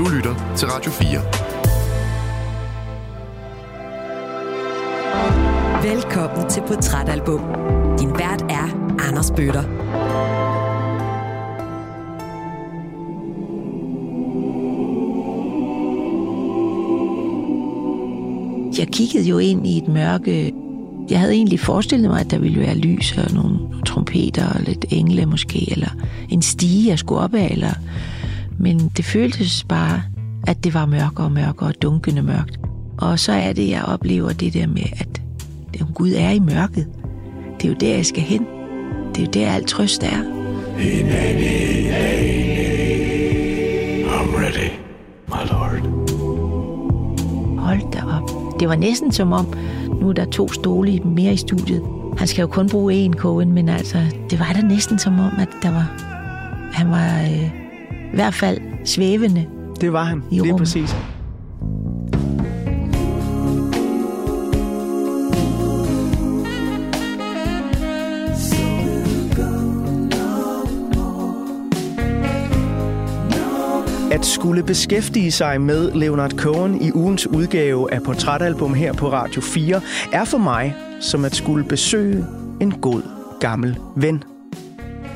Du lytter til Radio 4. Velkommen til Portrætalbum. Din vært er Anders Bøtter. Jeg kiggede jo ind i et mørke. Jeg havde egentlig forestillet mig, at der ville være lys og nogle trompeter og lidt engle måske, eller en stige, jeg skulle op af, eller... Men det føltes bare, at det var mørkere og mørkere og dunkende mørkt. Og så er det, jeg oplever det der med, at det, Gud er i mørket. Det er jo der, jeg skal hen. Det er jo der, alt trøst er. I'm ready, my lord. Hold da op. Det var næsten som om, nu er der to stole mere i studiet. Han skal jo kun bruge én kogen, men altså, det var da næsten som om, at der var, han var øh, i hvert fald svævende. Det var han, lige rummet. præcis. At skulle beskæftige sig med Leonard Cohen i ugens udgave af Portrætalbum her på Radio 4, er for mig som at skulle besøge en god gammel ven.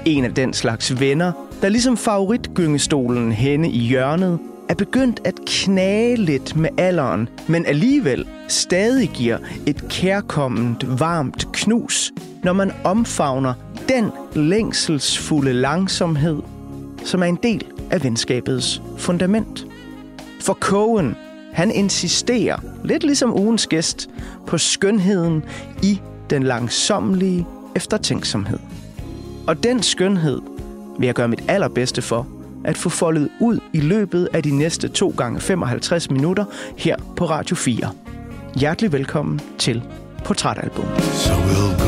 En af den slags venner, der ligesom favoritgyngestolen henne i hjørnet, er begyndt at knage lidt med alderen, men alligevel stadig giver et kærkomment, varmt knus, når man omfavner den længselsfulde langsomhed, som er en del af venskabets fundament. For Cohen, han insisterer, lidt ligesom ugens gæst, på skønheden i den langsomlige eftertænksomhed. Og den skønhed vil jeg gøre mit allerbedste for at få foldet ud i løbet af de næste 2 gange 55 minutter her på Radio 4. Hjertelig velkommen til Portrætalbum. So we'll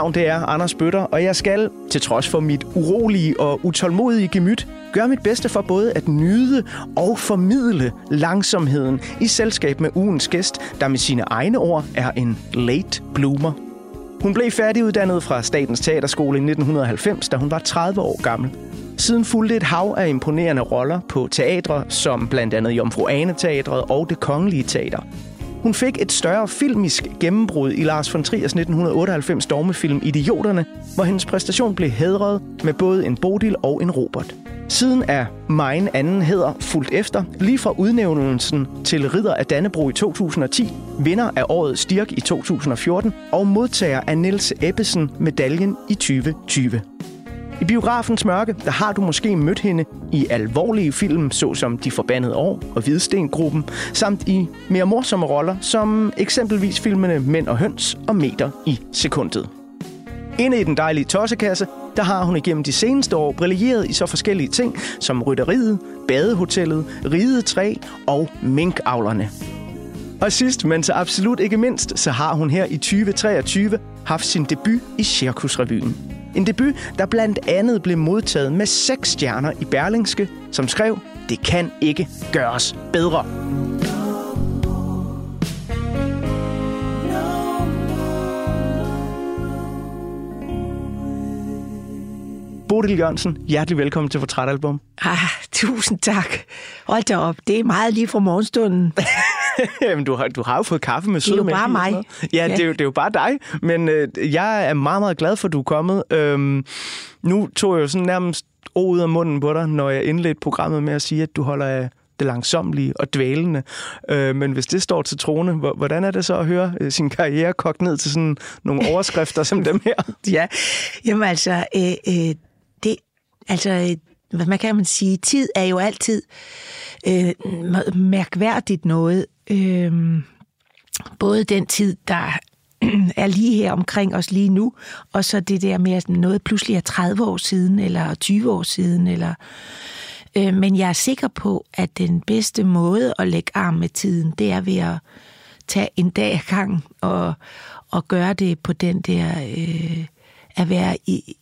navn det er Anders Bøtter, og jeg skal, til trods for mit urolige og utålmodige gemyt, gøre mit bedste for både at nyde og formidle langsomheden i selskab med ugens gæst, der med sine egne ord er en late bloomer. Hun blev færdiguddannet fra Statens Teaterskole i 1990, da hun var 30 år gammel. Siden fulgte et hav af imponerende roller på teatre, som blandt andet Jomfru Ane Teatret og Det Kongelige Teater. Hun fik et større filmisk gennembrud i Lars von Triers 1998 dogmefilm Idioterne, hvor hendes præstation blev hædret med både en Bodil og en Robert. Siden er Mein anden hedder fuldt efter, lige fra udnævnelsen til Ridder af Dannebro i 2010, vinder af årets Stirk i 2014 og modtager af Niels Ebbesen medaljen i 2020. I biografens mørke, der har du måske mødt hende i alvorlige film, såsom De Forbandede År og Hvidstengruppen, samt i mere morsomme roller, som eksempelvis filmene Mænd og Høns og Meter i sekundet. Inde i den dejlige tossekasse, der har hun igennem de seneste år brilleret i så forskellige ting som rytteriet, badehotellet, ridet træ og minkavlerne. Og sidst, men så absolut ikke mindst, så har hun her i 2023 haft sin debut i Cirkusrevyen. En debut, der blandt andet blev modtaget med seks stjerner i Berlingske, som skrev, det kan ikke gøres bedre. Bodil Jørgensen, hjertelig velkommen til Portrætalbum. Ah, tusind tak. Hold da op, det er meget lige fra morgenstunden. Jamen, du har, du har jo fået kaffe med Det er jo bare mig. Ja, Ja. Det, er jo, det er jo bare dig. Men øh, jeg er meget, meget glad for, at du er kommet. Øhm, nu tog jeg jo sådan nærmest ord ud af munden på dig, når jeg indledte programmet med at sige, at du holder af det langsomlige og dvælende. Øh, men hvis det står til trone, hvordan er det så at høre øh, sin karriere kogt ned til sådan nogle overskrifter som dem her? Ja, jamen altså, øh, øh, altså, hvad man kan man sige, tid er jo altid øh, mærkværdigt noget. Øh, både den tid, der er lige her omkring os lige nu, og så det der med, at noget pludselig er 30 år siden, eller 20 år siden, eller... Øh, men jeg er sikker på, at den bedste måde at lægge arm med tiden, det er ved at tage en dag ad gang og, og gøre det på den der... Øh, at være i,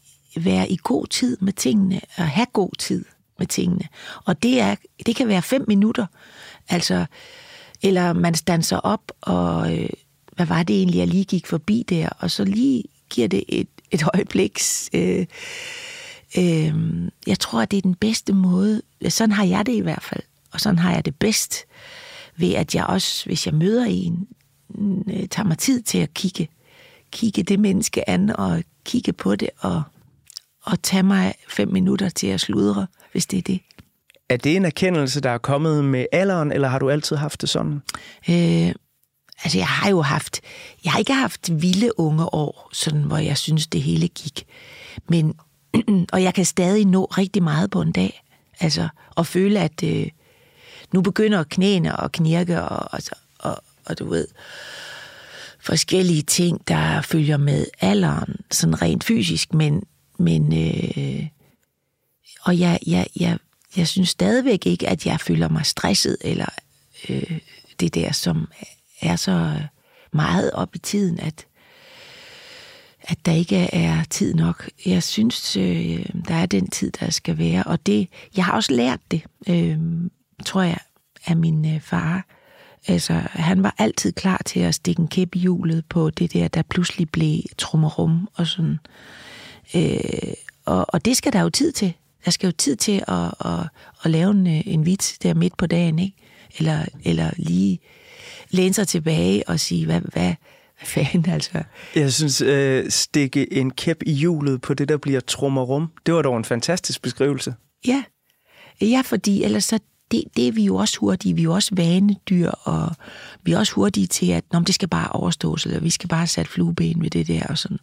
være i god tid med tingene, og have god tid med tingene. Og det, er, det kan være fem minutter, altså, eller man standser op og... Øh, hvad var det egentlig, jeg lige gik forbi der, og så lige giver det et, et øjebliks... Øh, øh, jeg tror, at det er den bedste måde. Sådan har jeg det i hvert fald, og sådan har jeg det bedst, ved at jeg også, hvis jeg møder en, mm, øh, tager mig tid til at kigge, kigge det menneske an, og kigge på det, og, og tage mig fem minutter til at sludre, hvis det er det. Er det en erkendelse, der er kommet med alderen, eller har du altid haft det sådan? Øh, Altså, jeg har jo haft, jeg har ikke haft vilde unge år, sådan, hvor jeg synes, det hele gik. Men, og jeg kan stadig nå rigtig meget på en dag. Altså, og føle, at øh, nu begynder knæene at knirke, og, og, og, og du ved, forskellige ting, der følger med alderen, sådan rent fysisk, men, men øh, og jeg, jeg, jeg, jeg synes stadigvæk ikke, at jeg føler mig stresset, eller øh, det der, som er så meget op i tiden, at, at der ikke er tid nok. Jeg synes, øh, der er den tid, der skal være. Og det, jeg har også lært det, øh, tror jeg, af min øh, far. Altså, han var altid klar til at stikke en kæp i hjulet på det der, der pludselig blev trummerum og sådan. Øh, og, og det skal der jo tid til. Der skal jo tid til at, at, at lave en, en vits der midt på dagen, ikke? Eller, eller lige læne sig tilbage og sige, hvad, hvad, hvad fanden altså? Jeg synes, øh, stikke en kæp i hjulet på det, der bliver trummerum, det var dog en fantastisk beskrivelse. Ja, ja fordi ellers så det, det er vi jo også hurtige. Vi er jo også vanedyr, og vi er også hurtige til, at Nå, det skal bare overstås, eller vi skal bare sætte flueben ved det der og sådan.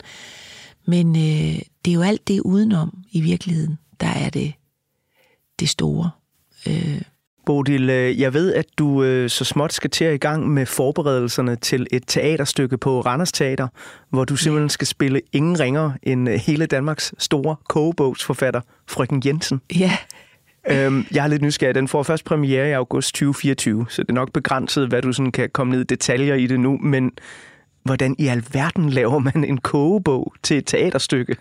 Men øh, det er jo alt det udenom i virkeligheden, der er det, det store. Øh, Bodil, øh, jeg ved, at du øh, så småt skal til i gang med forberedelserne til et teaterstykke på Randers Teater, hvor du simpelthen skal spille ingen ringer end øh, hele Danmarks store kogebogsforfatter, Frøken Jensen. Ja. Øhm, jeg er lidt nysgerrig. Den får først premiere i august 2024, så det er nok begrænset, hvad du sådan kan komme ned i detaljer i det nu, men hvordan i alverden laver man en kogebog til et teaterstykke?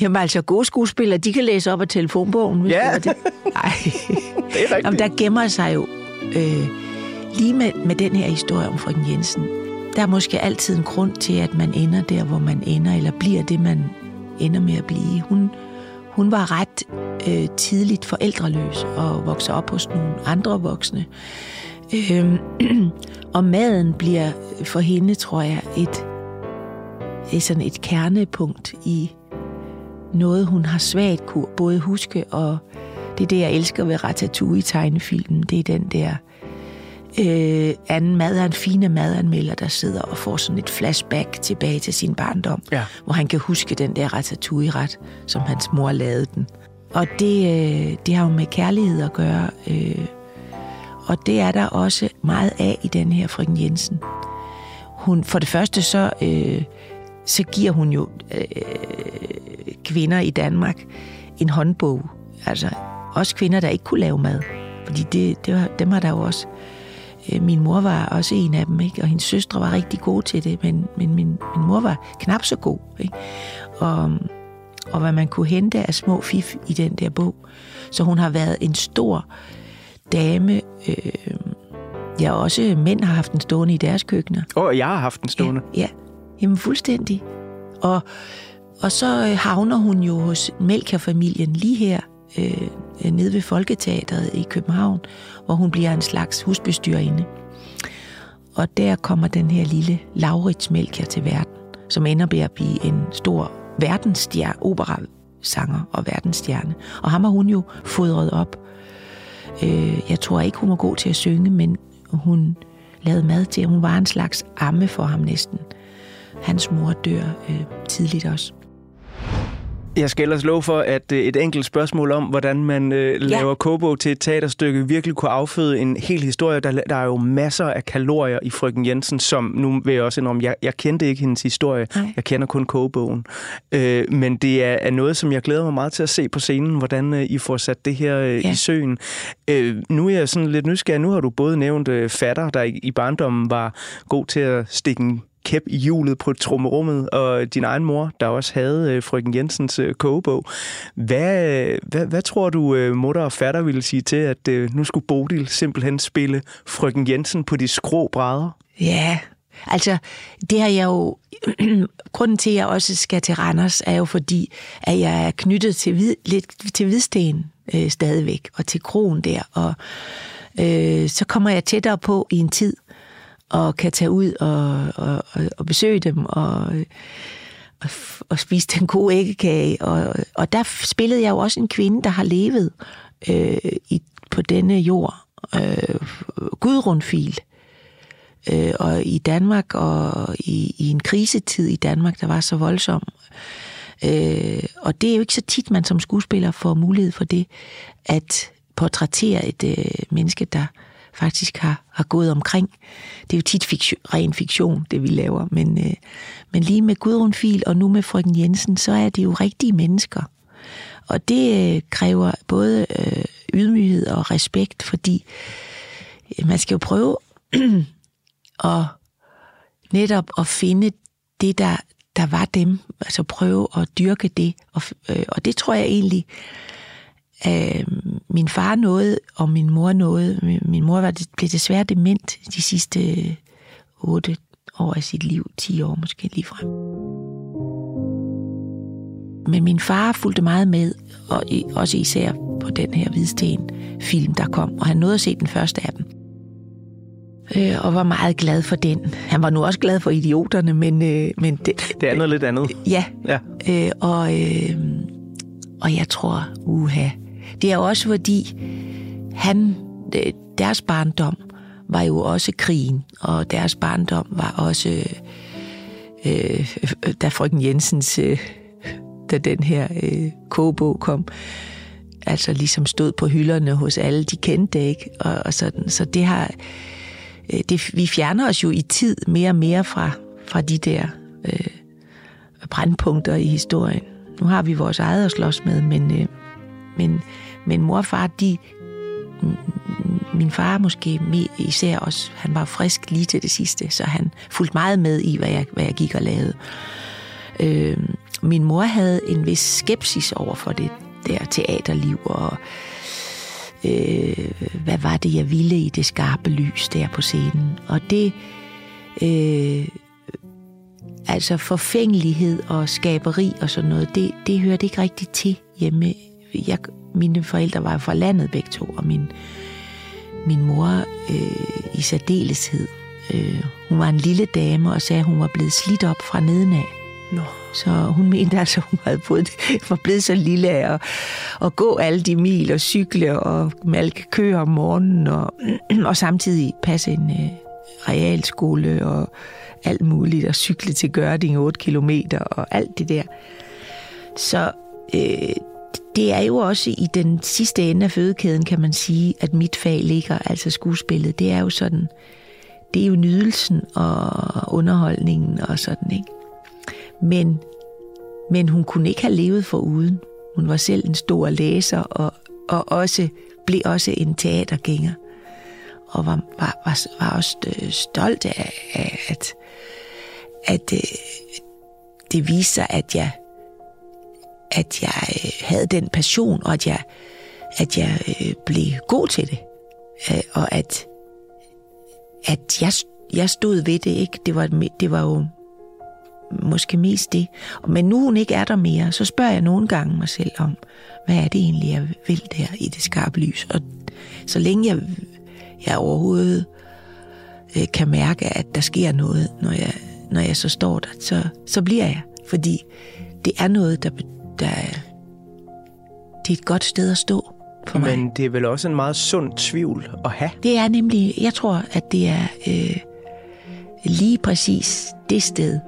Jamen altså, gode skuespillere, de kan læse op af telefonbogen. Hvis ja, det det. Ej. det er rigtigt. Jamen, der gemmer sig jo, øh, lige med, med den her historie om frøken Jensen, der er måske altid en grund til, at man ender der, hvor man ender, eller bliver det, man ender med at blive. Hun, hun var ret øh, tidligt forældreløs og vokser op hos nogle andre voksne. Øh, og maden bliver for hende, tror jeg, et, et, sådan et kernepunkt i noget, hun har svagt kunne både huske, og det er det, jeg elsker ved Ratatouille-tegnefilmen. Det er den der øh, anden mad, en fine madanmelder, der sidder og får sådan et flashback tilbage til sin barndom, ja. hvor han kan huske den der Ratatouille-ret, som hans mor lavede den. Og det, øh, det har jo med kærlighed at gøre, øh, og det er der også meget af i den her frøken Jensen. Hun, for det første så, øh, så giver hun jo øh, kvinder i Danmark en håndbog. Altså også kvinder, der ikke kunne lave mad. Fordi det, det var, dem var der jo også. Øh, min mor var også en af dem, ikke? og hendes søstre var rigtig gode til det, men, men min, min mor var knap så god. Ikke? Og, og hvad man kunne hente af små fif i den der bog. Så hun har været en stor dame. Øh, ja, også mænd har haft den stående i deres køkkener. Og jeg har haft den stående. Ja, ja. jamen fuldstændig. Og, og så øh, havner hun jo hos Melker-familien lige her, øh, nede ved Folketeateret i København, hvor hun bliver en slags husbestyrerinde. Og der kommer den her lille Laurits Melker til verden, som ender med at blive en stor verdensstjerne, operasanger og verdensstjerne. Og ham har hun jo fodret op Øh, jeg tror ikke, hun var god til at synge, men hun lavede mad til. Hun var en slags amme for ham næsten. Hans mor dør øh, tidligt også. Jeg skal ellers love for, at øh, et enkelt spørgsmål om, hvordan man øh, laver ja. kobo til et teaterstykke, virkelig kunne afføde en hel historie. Der, der er jo masser af kalorier i Frøken Jensen, som nu vil jeg også indrømme, jeg, jeg kendte ikke hendes historie. Nej. Jeg kender kun kogebogen. Øh, men det er, er noget, som jeg glæder mig meget til at se på scenen, hvordan øh, I får sat det her øh, ja. i søen. Øh, nu er jeg sådan lidt nysgerrig. Nu har du både nævnt øh, fatter, der i, i barndommen var god til at stikke en kæp i hjulet på trommerummet, og din egen mor, der også havde øh, frøken Jensens øh, kogebog. Hvad, hvad, hvad tror du, øh, mutter og fatter ville sige til, at øh, nu skulle Bodil simpelthen spille frøken Jensen på de skrå brædder? Ja, altså det har jeg jo... Grunden til, at jeg også skal til Randers, er jo fordi, at jeg er knyttet til, vid, lidt til Hvidsten øh, stadigvæk, og til kronen der, og øh, så kommer jeg tættere på i en tid, og kan tage ud og, og, og besøge dem og, og, og spise den gode æggekage. Og, og der spillede jeg jo også en kvinde, der har levet øh, i, på denne jord. Øh, Gudrundfil. Øh, og i Danmark, og i, i en krisetid i Danmark, der var så voldsom. Øh, og det er jo ikke så tit, man som skuespiller får mulighed for det, at portrættere et øh, menneske, der faktisk har, har gået omkring. Det er jo tit fiktion, ren fiktion, det vi laver, men, øh, men lige med Gudrun Fil og nu med frøken Jensen, så er det jo rigtige mennesker. Og det øh, kræver både øh, ydmyghed og respekt, fordi øh, man skal jo prøve at netop at finde det, der, der var dem, altså prøve at dyrke det. Og, øh, og det tror jeg egentlig, Øh, min far nåede, og min mor nåede. Min mor var, blev desværre dement de sidste otte år af sit liv, 10 år måske lige frem. Men min far fulgte meget med, og også især på den her Hvidsten-film, der kom, og han nåede at se den første af dem. Øh, og var meget glad for den. Han var nu også glad for idioterne, men... Øh, men det, det er noget lidt andet. Ja. ja. Øh, og, øh, og jeg tror, uha, det er også fordi, han, øh, deres barndom var jo også krigen, og deres barndom var også, øh, øh, da frøken Jensens, øh, da den her øh, kogebog kom, altså ligesom stod på hylderne hos alle, de kendte det ikke, og, og sådan. Så det har, øh, det, vi fjerner os jo i tid mere og mere fra, fra de der øh, brandpunkter i historien. Nu har vi vores eget at slås med, men, øh, men, men mor og far, de, min far måske især også, han var frisk lige til det sidste, så han fulgte meget med i, hvad jeg, hvad jeg gik og lavede. Øh, min mor havde en vis skepsis over for det der teaterliv, og øh, hvad var det, jeg ville i det skarpe lys der på scenen. Og det, øh, altså forfængelighed og skaberi og sådan noget, det, det hørte ikke rigtigt til hjemme jeg, mine forældre var fra landet begge to, og min, min mor øh, i særdeleshed. Øh, hun var en lille dame og sagde, at hun var blevet slidt op fra nedenaf. Nå. Så hun mente altså, at hun havde fået, var blevet så lille af at, at gå alle de mil og cykle og malke køer om morgenen og, og samtidig passe en øh, realskole og alt muligt og cykle til Gørding 8 kilometer og alt det der. Så øh, det er jo også i den sidste ende af fødekæden, kan man sige, at mit fag ligger, altså skuespillet. Det er jo sådan, det er jo nydelsen og underholdningen og sådan, ikke? Men, men hun kunne ikke have levet for uden. Hun var selv en stor læser og, og også, blev også en teatergænger. Og var, var, var, var også øh, stolt af, af at, at det, det viste sig, at jeg at jeg øh, havde den passion, og at jeg, at jeg øh, blev god til det. Øh, og at, at jeg, jeg stod ved det, ikke? Det var, det var jo måske mest det. Men nu hun ikke er der mere, så spørger jeg nogle gange mig selv om, hvad er det egentlig, jeg vil der i det skarpe lys? Og så længe jeg, jeg overhovedet kan mærke, at der sker noget, når jeg, når jeg så står der, så, så bliver jeg. Fordi det er noget, der, der det er et godt sted at stå for mig. Men det er vel også en meget sund tvivl at have. Det er nemlig, jeg tror, at det er øh, lige præcis det sted,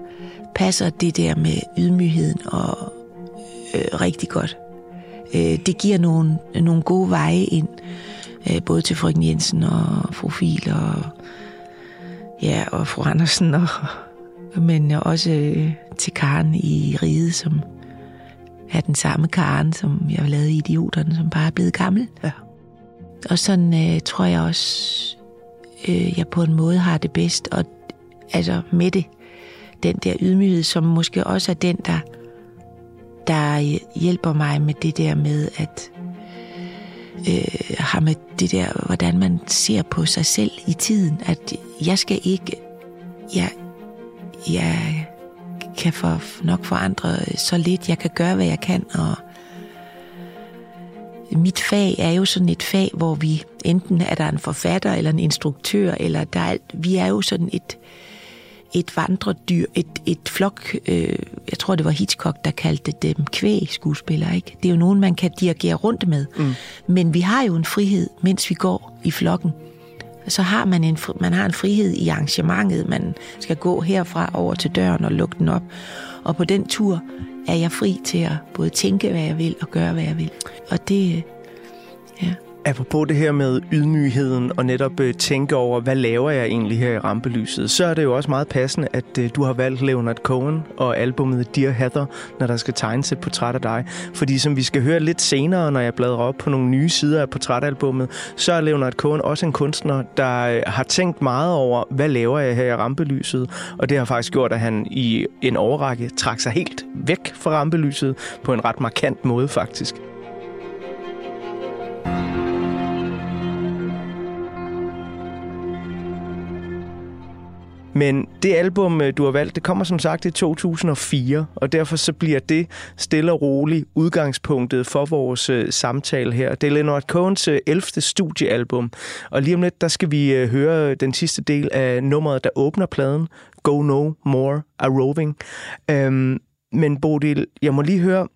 passer det der med ydmygheden og øh, rigtig godt. Øh, det giver nogle, nogle gode veje ind, øh, både til frøken Jensen og fru Fil og, ja, og fru Andersen, og, men også øh, til Karen i Ride, som er den samme Karen, som jeg lavet i Idioterne, som bare er blevet gammel. Ja. Og sådan øh, tror jeg også, øh, jeg på en måde har det bedst, og altså med det, den der ydmyghed, som måske også er den, der, der hjælper mig med det der med, at øh, har med det der, hvordan man ser på sig selv i tiden, at jeg skal ikke, jeg, jeg kan for, nok forandre så lidt, jeg kan gøre, hvad jeg kan, og mit fag er jo sådan et fag, hvor vi enten er der en forfatter eller en instruktør, eller der er, vi er jo sådan et, et vandredyr, et, et flok, øh, jeg tror det var Hitchcock, der kaldte dem kvæg-skuespillere, ikke? Det er jo nogen, man kan dirigere rundt med. Mm. Men vi har jo en frihed, mens vi går i flokken. Så har man en, man har en frihed i arrangementet. Man skal gå herfra over til døren og lukke den op. Og på den tur er jeg fri til at både tænke, hvad jeg vil, og gøre, hvad jeg vil. Og det. Apropos det her med ydmygheden og netop øh, tænke over, hvad laver jeg egentlig her i rampelyset, så er det jo også meget passende, at øh, du har valgt Leonard Cohen og albumet Dear Heather, når der skal tegnes et portræt af dig. Fordi som vi skal høre lidt senere, når jeg bladrer op på nogle nye sider af portrætalbummet, så er Leonard Cohen også en kunstner, der øh, har tænkt meget over, hvad laver jeg her i rampelyset, og det har faktisk gjort, at han i en overrække trak sig helt væk fra rampelyset på en ret markant måde faktisk. Men det album, øh, du har valgt, det kommer som sagt i 2004, og derfor så bliver det stille og roligt udgangspunktet for vores øh, samtale her. Det er Leonard Cohens øh, 11. studiealbum, og lige om lidt, der skal vi høre den sidste del af nummeret, der åbner pladen, Go No More A Roving. Øhm, men Bodil, jeg må lige høre,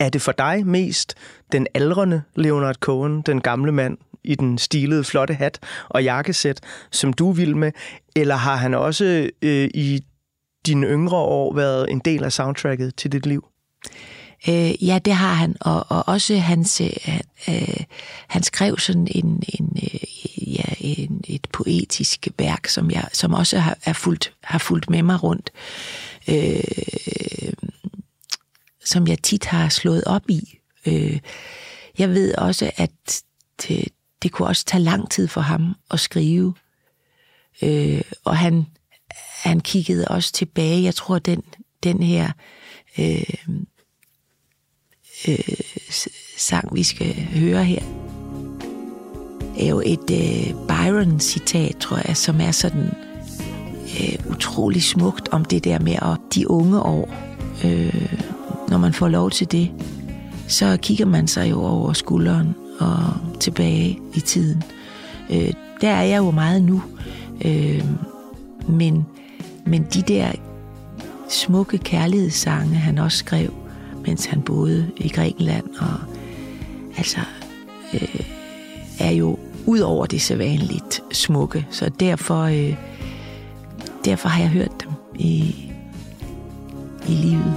er det for dig mest den aldrende Leonard Cohen, den gamle mand, i den stilede, flotte hat og jakkesæt, som du vil med? Eller har han også øh, i dine yngre år været en del af soundtracket til dit liv? Øh, ja, det har han, og, og også hans, øh, øh, han skrev sådan en, en, øh, ja, en, et poetisk værk, som jeg som også har, er fulgt, har fulgt med mig rundt, øh, som jeg tit har slået op i. Øh, jeg ved også, at det, det kunne også tage lang tid for ham at skrive. Øh, og han, han kiggede også tilbage. Jeg tror, den, den her øh, øh, sang, vi skal høre her, er jo et øh, Byron-citat, tror jeg, som er sådan øh, utrolig smukt om det der med at de unge år. Øh, når man får lov til det, så kigger man sig jo over skulderen og tilbage i tiden. Øh, der er jeg jo meget nu. Øh, men, men de der smukke kærlighedssange, han også skrev, mens han boede i Grækenland, og altså øh, er jo ud over det sædvanligt smukke. Så derfor, øh, derfor har jeg hørt dem i, i livet.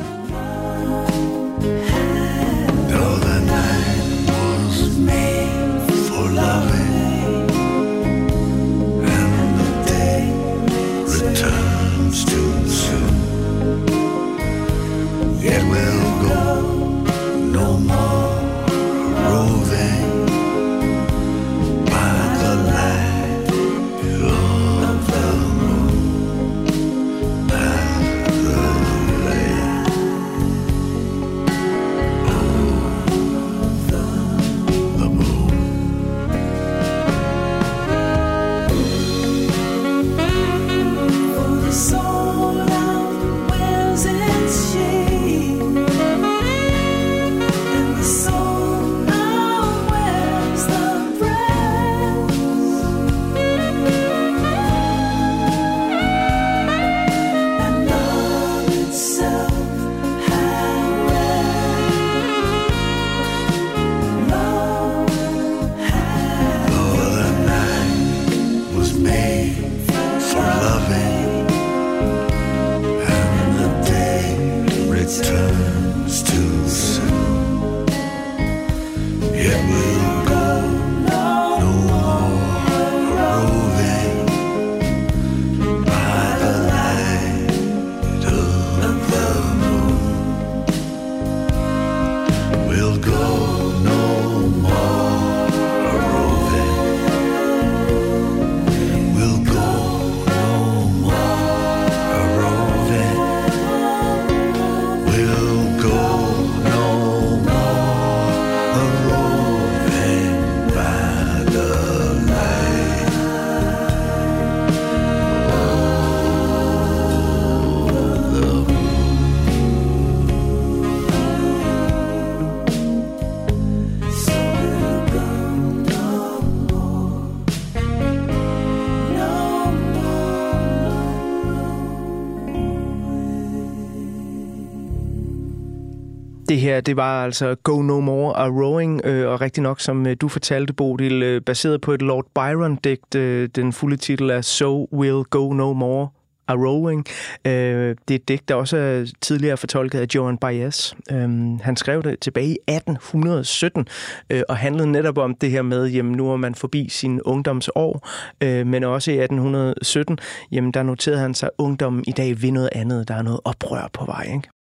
Det her, det var altså Go No More af Rowing, øh, og rigtig nok, som øh, du fortalte, Bodil, øh, baseret på et Lord Byron-digt. Øh, den fulde titel er So Will Go No More A Rowing. Øh, det er et digt, der også er tidligere fortolket af Joan Baez. Øh, han skrev det tilbage i 1817, øh, og handlede netop om det her med, jamen nu er man forbi sin ungdomsår, øh, men også i 1817, jamen der noterede han sig, at ungdommen i dag vil noget andet. Der er noget oprør på vej, ikke?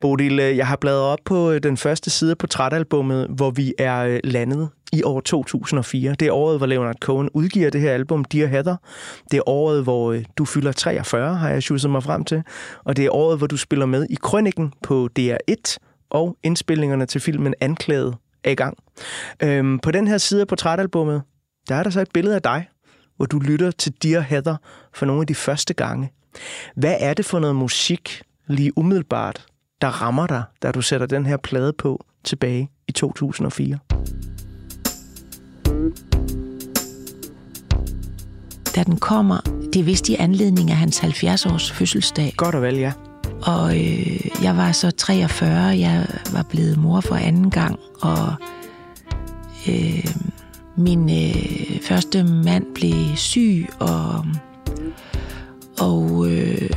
Bodil, øh, jeg har bladret op på øh, den første side på portrætalbummet, hvor vi er øh, landet i år 2004. Det er året, hvor Leonard Cohen udgiver det her album, Dear Heather. Det er året, hvor du fylder 43, har jeg sjusset mig frem til. Og det er året, hvor du spiller med i Krøniken på DR1, og indspillingerne til filmen Anklaget er i gang. Øhm, på den her side af portrætalbummet, der er der så et billede af dig, hvor du lytter til Dear Heather for nogle af de første gange. Hvad er det for noget musik, lige umiddelbart, der rammer dig, da du sætter den her plade på tilbage i 2004? Da den kommer, det er vist i anledning af hans 70-års fødselsdag. Godt og vel, ja. Og øh, jeg var så 43, jeg var blevet mor for anden gang, og øh, min øh, første mand blev syg, og, og øh,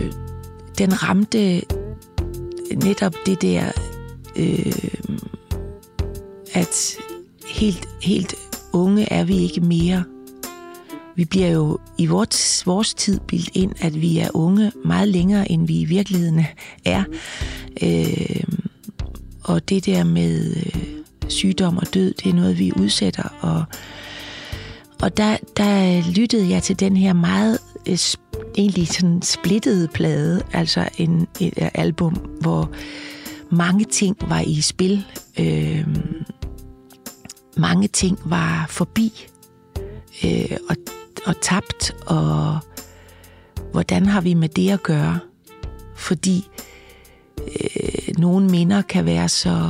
den ramte netop det der, øh, at helt, helt unge er vi ikke mere. Vi bliver jo i vores, vores tid bildt ind, at vi er unge meget længere, end vi i virkeligheden er. Øh, og det der med øh, sygdom og død, det er noget, vi udsætter. Og, og der, der lyttede jeg til den her meget øh, egentlig sådan splittede plade, altså en, et album, hvor mange ting var i spil. Øh, mange ting var forbi øh, og, og tabt, og hvordan har vi med det at gøre? Fordi øh, nogle minder kan være så,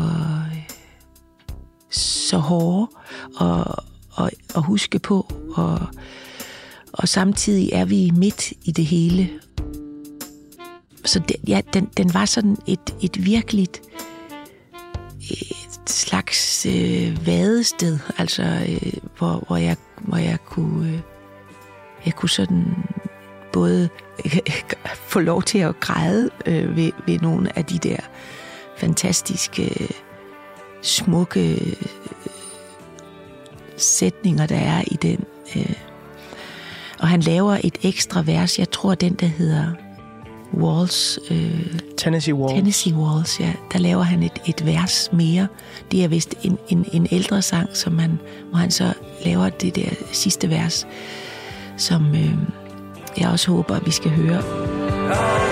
så hårde at, at, at huske på, og, og samtidig er vi midt i det hele. Så det, ja, den, den var sådan et, et virkeligt et slags øh, vadested, altså øh, hvor, hvor, jeg, hvor jeg kunne øh, jeg kunne sådan både øh, få lov til at græde øh, ved, ved nogle af de der fantastiske, smukke øh, sætninger, der er i den. Øh. Og han laver et ekstra vers, jeg tror den, der hedder Walls. Øh, Tennessee Walls. Tennessee Walls, ja. Der laver han et, et vers mere. Det er vist en, en, en ældre sang, som man, hvor han så laver det der sidste vers, som øh, jeg også håber, at vi skal høre. Cause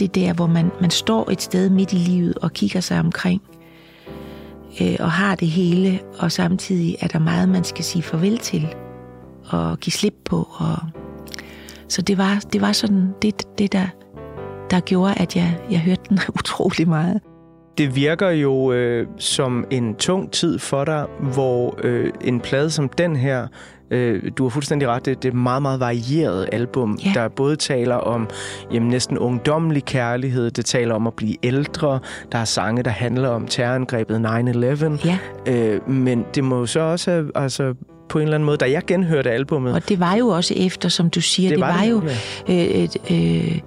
det der, hvor man, man står et sted midt i livet og kigger sig omkring øh, og har det hele, og samtidig er der meget, man skal sige farvel til og give slip på. Og, så det var, det var sådan det, det der, der gjorde, at jeg, jeg hørte den utrolig meget. Det virker jo øh, som en tung tid for dig, hvor øh, en plade som den her, øh, du har fuldstændig ret, det, det er et meget, meget varieret album, Ja. der både taler om jamen, næsten ungdommelig kærlighed, det taler om at blive ældre, der er sange, der handler om terrorangrebet 9-11, Ja, øh, men det må jo så også have, altså, på en eller anden måde, da jeg genhørte albummet, og det var jo også efter, som du siger, Det det, var var, det. jo... Øh, øh, øh,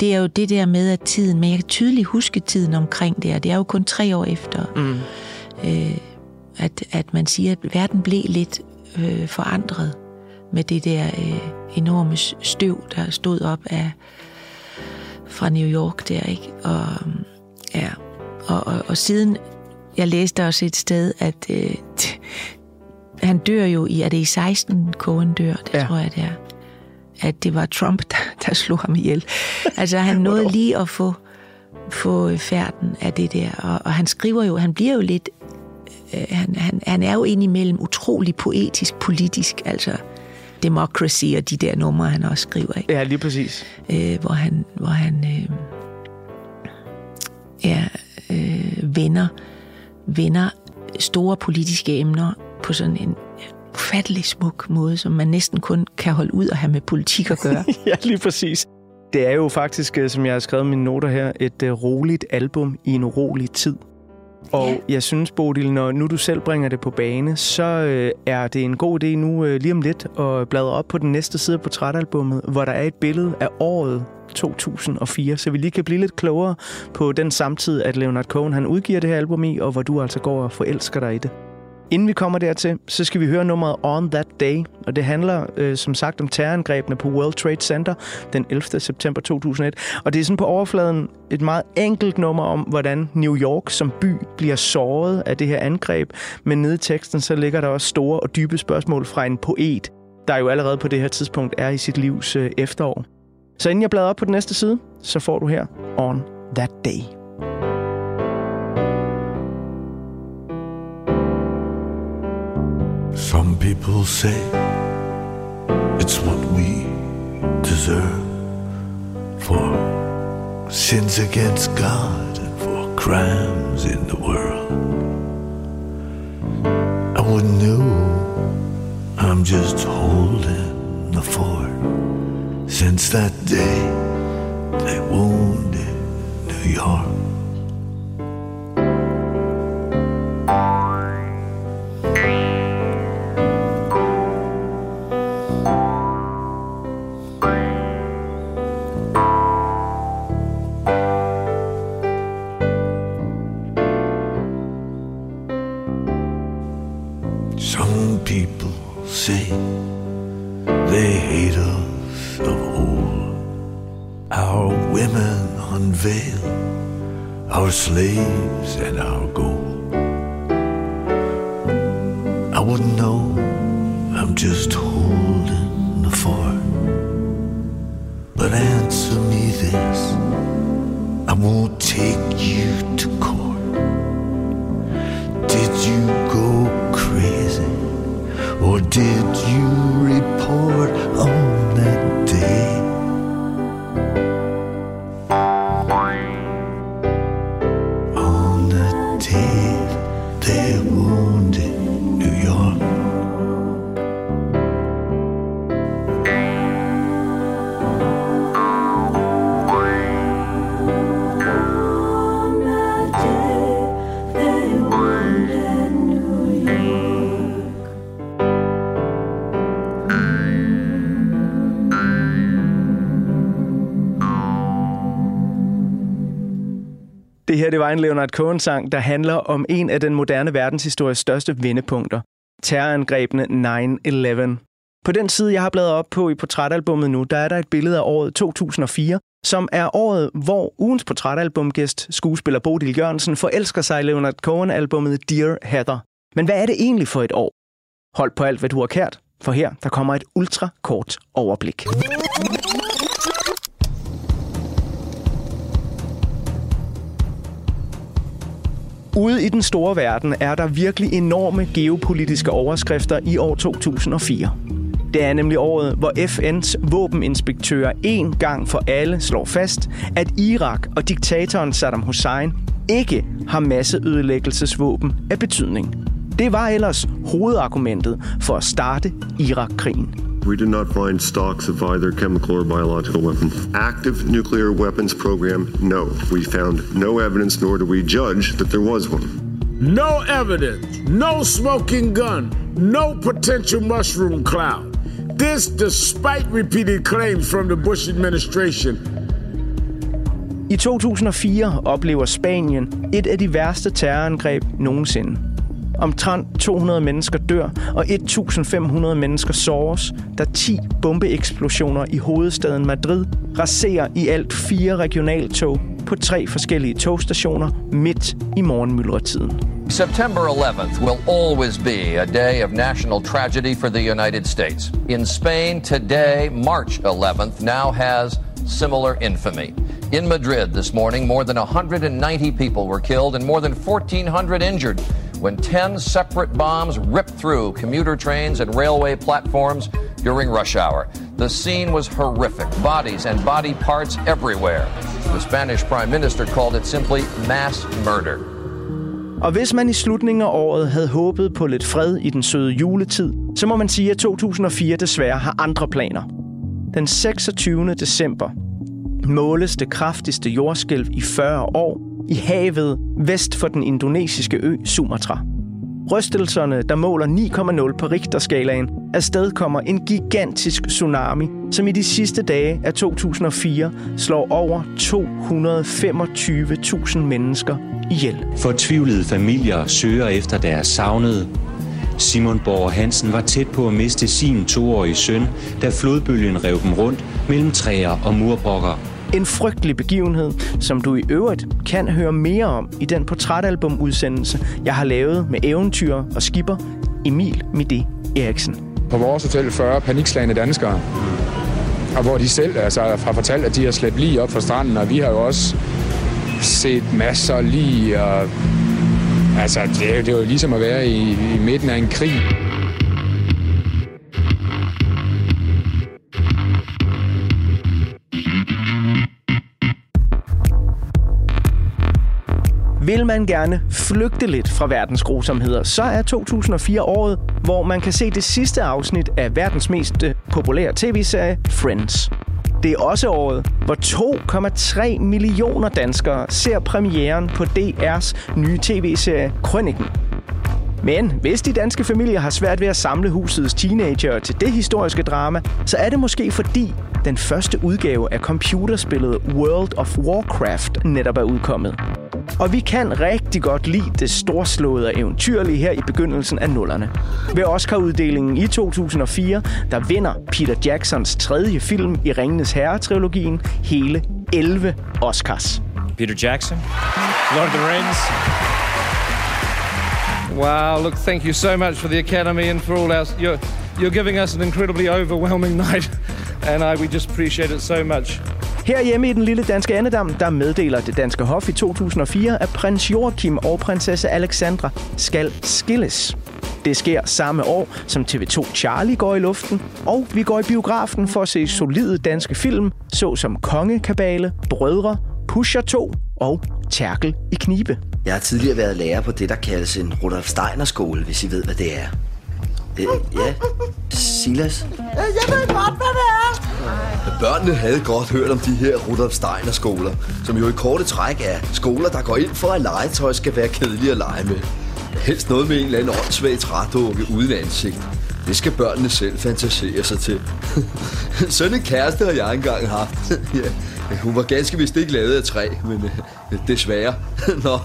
det er jo det der med, at tiden, men jeg kan tydeligt huske tiden omkring det, og det er jo kun tre år efter, mm, øh, at, at man siger, at verden blev lidt øh, forandret med det der øh, enorme støv, der stod op af fra New York der, ikke? Og, ja. og, og, og siden, jeg læste også et sted, at øh, han dør jo i, er det i 16, Cohen dør, det Ja. tror jeg det er. at det var Trump, der, der slog ham ihjel. Altså han nåede lige at få, få færden af det der, og, og han skriver jo, han bliver jo lidt, han, han, han er jo indimellem utrolig poetisk, politisk, altså Democracy og de der numre, han også skriver, ikke? Ja, lige præcis. øh, hvor han, hvor han øh, ja, øh, vender, vender store politiske emner på sådan en ufattelig smuk måde, som man næsten kun kan holde ud og have med politik at gøre. ja, lige præcis. Det er jo faktisk, øh, som jeg har skrevet mine noter her, et uh, roligt album i en urolig tid. Og Ja. jeg synes, Bodil, når nu du selv bringer det på bane, så øh, er det en god idé nu øh, lige om lidt at bladre op på den næste side af portrætalbummet, hvor der er et billede af året 2004, så vi lige kan blive lidt klogere på den samtid, at Leonard Cohen han udgiver det her album i, og hvor du altså går og forelsker dig i det. Inden vi kommer dertil, så skal vi høre nummeret On That Day, og det handler øh, som sagt om terrorangrebene på World Trade Center den 11. september 2001. Og det er sådan på overfladen et meget enkelt nummer om, hvordan New York som by bliver såret af det her angreb, men nede i teksten så ligger der også store og dybe spørgsmål fra en poet, der jo allerede på det her tidspunkt er i sit livs øh, efterår. Så inden jeg bladrer op på den næste side, så får du her On That Day. Some people say it's what we deserve for sins against God and for crimes in the world. I wouldn't know I'm just holding the fort since that day they wounded New York. Her det var en Leonard Cohen-sang, der handler om en af den moderne verdenshistories største vendepunkter. Terrorangrebene 9-11. På den side, jeg har bladret op på i portrætalbummet nu, der er der et billede af året 2004, som er året, hvor ugens portrætalbumgæst, skuespiller Bodil Jørgensen, forelsker sig i Leonard Cohen-albummet Dear Heather. Men hvad er det egentlig for et år? Hold på alt, hvad du har kært, for her der kommer et ultrakort overblik. Ude i den store verden er der virkelig enorme geopolitiske overskrifter i år 2004. Det er nemlig året, hvor FN's våbeninspektører en gang for alle slår fast, at Irak og diktatoren Saddam Hussein ikke har masseødelæggelsesvåben af betydning. Det var ellers hovedargumentet for at starte Irak-krigen. We did not find stocks of either chemical or biological weapons. Active nuclear weapons program, no. We found no evidence, nor do we judge that there was one. No evidence, no smoking gun, no potential mushroom cloud. This despite repeated claims from the Bush administration. I 2004 oplever Spanien et af de værste terrorangreb nogensinde. Omtrent 200 mennesker dør, og 1.500 mennesker såres, da 10 bombeeksplosioner i hovedstaden Madrid raserer i alt fire regionaltog på tre forskellige togstationer midt i morgenmyldretiden. September 11th will always be a day of national tragedy for the United States. In Spain, today, March 11th, now has similar infamy. In Madrid this morning, more than 190 people were killed and more than 1,400 injured when 10 separate bombs ripped through commuter trains and railway platforms during rush hour. The scene was horrific bodies and body parts everywhere. The Spanish Prime Minister called it simply mass murder. Og hvis man i slutningen af året havde håbet på lidt fred i den søde juletid, så må man sige, at 2004 desværre har andre planer. Den 26. december måles det kraftigste jordskælv i 40 år i havet vest for den indonesiske ø Sumatra. Rystelserne, der måler 9,0 på Richterskalaen, afstedkommer en gigantisk tsunami, som i de sidste dage af 2004 slår over 225.000 mennesker ihjel. Fortvivlede familier søger efter deres savnede. Simon Borg Hansen var tæt på at miste sin toårige søn, da flodbølgen rev dem rundt mellem træer og murbrokker. En frygtelig begivenhed, som du i øvrigt kan høre mere om i den portrætalbum-udsendelse, jeg har lavet med eventyr og skipper Emil Mide Eriksen. På vores hotel 40 panikslagende danskere, og hvor de selv altså, har fortalt, at de har slæbt lige op fra stranden, og vi har jo også set masser lige, og altså, det, er, det er jo ligesom at være i, i midten af en krig. Vil man gerne flygte lidt fra verdens grusomheder, så er 2004 året, hvor man kan se det sidste afsnit af verdens mest øh, populære tv-serie, Friends. Det er også året, hvor 2,3 millioner danskere ser premieren på DR's nye tv-serie Krøniken. Men hvis de danske familier har svært ved at samle husets teenager til det historiske drama, så er det måske fordi den første udgave af computerspillet World of Warcraft netop er udkommet. Og vi kan rigtig godt lide det storslåede og eventyrlige her i begyndelsen af nullerne. Ved Oscar-uddelingen i 2004, der vinder Peter Jacksons tredje film i Ringenes Herre-trilogien hele 11 Oscars. Peter Jackson, Lord of the Rings. Wow, look, thank you so much for the Academy and for all our... You're, you're giving us an incredibly overwhelming night, and I, we just appreciate it so much. Her hjemme i den lille danske andedam, der meddeler det danske hof i 2004, at prins Joachim og prinsesse Alexandra skal skilles. Det sker samme år, som TV2 Charlie går i luften, og vi går i biografen for at se solide danske film, såsom Kongekabale, Brødre, Pusher 2 og Tærkel i Knibe. Jeg har tidligere været lærer på det, der kaldes en Rudolf Steiner skole, hvis I ved, hvad det er. Øh, ja, Silas? Jeg ved godt, hvad det er. Børnene havde godt hørt om de her Rudolf Steiner skoler, som jo i korte træk er skoler, der går ind for, at legetøj skal være kedelige at lege med. Helst noget med en eller anden åndssvag trædukke uden ansigt. Det skal børnene selv fantasere sig til. Sådan en kæreste har jeg engang haft. ja, hun var ganske vist ikke lavet af træ, men uh, desværre. Nå,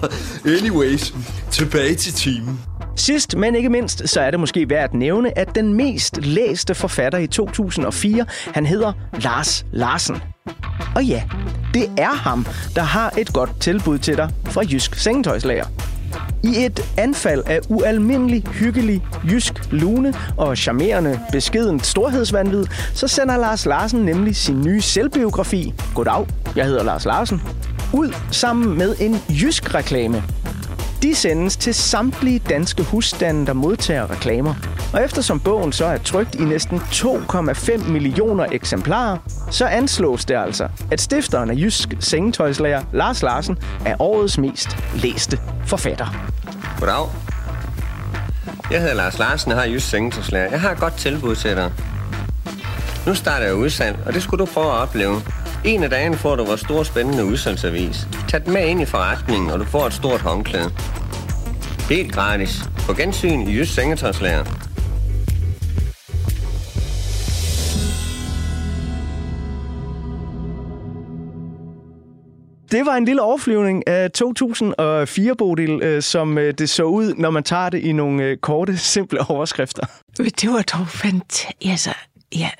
anyways, tilbage til timen. Sidst, men ikke mindst, så er det måske værd at nævne, at den mest læste forfatter i 2004, han hedder Lars Larsen. Og ja, det er ham, der har et godt tilbud til dig fra Jysk Sengetøjslager. I et anfald af ualmindelig hyggelig jysk lune og charmerende beskedent storhedsvandvid, så sender Lars Larsen nemlig sin nye selvbiografi, Goddag, jeg hedder Lars Larsen, ud sammen med en jysk reklame. De sendes til samtlige danske husstande, der modtager reklamer. Og eftersom bogen så er trygt i næsten 2,5 millioner eksemplarer, så anslås det altså, at stifteren af Jysk Sengetøjslager, Lars Larsen, er årets mest læste forfatter. Goddag. Jeg hedder Lars Larsen og har Jysk Sengetøjslager. Jeg har et godt tilbud til dig. Nu starter jeg udsalg, og det skulle du prøve at opleve. En af dagene får du vores store spændende udsalgsavis. Tag den med ind i forretningen, og du får et stort håndklæde. Helt gratis. På gensyn i Jysk Sengetøjslager. Det var en lille overflyvning af 2004 Bodil, øh, som øh, det så ud, når man tager det i nogle øh, korte, simple overskrifter. Det var dog fantastisk. Altså, ja,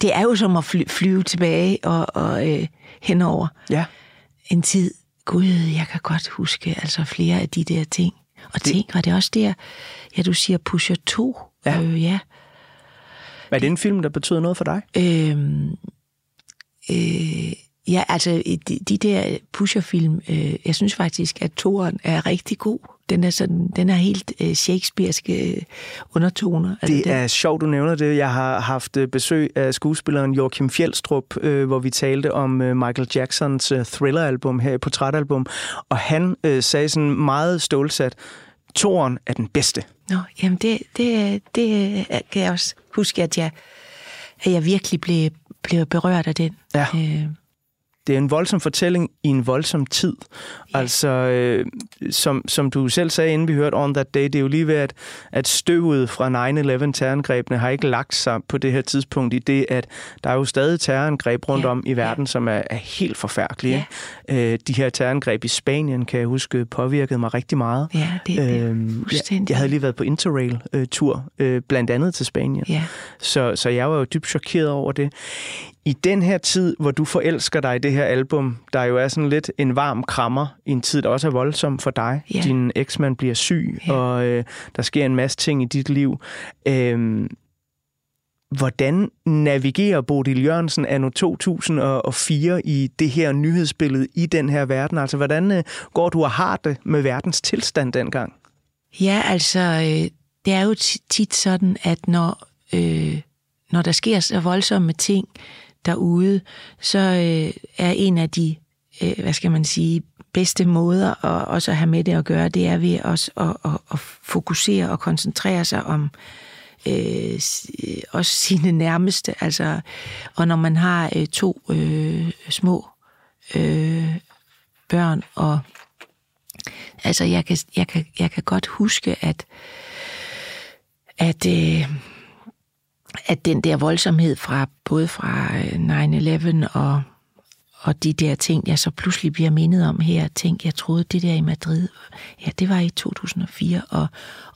det er jo som at fly- flyve tilbage og, og øh, henover ja. en tid. Gud, jeg kan godt huske altså flere af de der ting. Og det... tænk, var det også der, ja, du siger Pusher 2. Ja. Øh, ja. Er det en film, der betyder noget for dig? Øhm, øh, ja, altså de, de der Pusher-film, øh, jeg synes faktisk, at toren er rigtig god. Den er, sådan, den er helt øh, shakespearske øh, undertoner. Altså, Det er sjovt, du nævner det. Jeg har haft øh, besøg af skuespilleren Joachim Fjeldstrup, øh, hvor vi talte om øh, Michael Jacksons øh, Thriller-album her, portrætalbum, og han øh, sagde sådan meget stålsat, Toren er den bedste. Nå, jamen det, det, det kan jeg også huske, at jeg, at jeg virkelig blev, blev berørt af den. Ja. Øh, Det er en voldsom fortælling i en voldsom tid. Ja. Altså, øh, som, som du selv sagde, inden vi hørte On That Day, det er jo lige ved, at, at støvet fra 9-11 terrorangrebene har ikke lagt sig på det her tidspunkt i det, at der er jo stadig terrorangreb rundt ja. om i verden, ja. som er, er helt forfærdelige. Ja. Øh, de her terrorangreb i Spanien, kan jeg huske, påvirkede mig rigtig meget. Ja, det, det er Øhm, jeg, jeg havde lige været på Interrail-tur, øh, blandt andet til Spanien. Ja. Så, så jeg var jo dybt chokeret over det. I den her tid, hvor du forelsker dig i det her album, der jo er sådan lidt en varm krammer i en tid, der også er voldsom for dig. Ja. Din eksmand bliver syg, ja. og øh, der sker en masse ting i dit liv. Øh, hvordan navigerer Bodil Jørgensen anno 2004 i det her nyhedsbillede i den her verden? Altså, hvordan øh, går du og har det med verdens tilstand dengang? Ja, altså, øh, det er jo ti- tit sådan, at når, øh, når der sker så voldsomme ting derude, så øh, er en af de, øh, hvad skal man sige, bedste måder at også at have med det at gøre, det er ved også at, at, at fokusere og koncentrere sig om øh, øh, også sine nærmeste. Altså, og når man har øh, to øh, små øh, børn og Altså, jeg kan, jeg kan, jeg kan godt huske, at, at, øh, at den der voldsomhed fra både fra øh, 9-11 og, og de der ting, jeg så pludselig bliver mindet om her, tænk, jeg troede, det der i Madrid, ja, det var i 2004, og,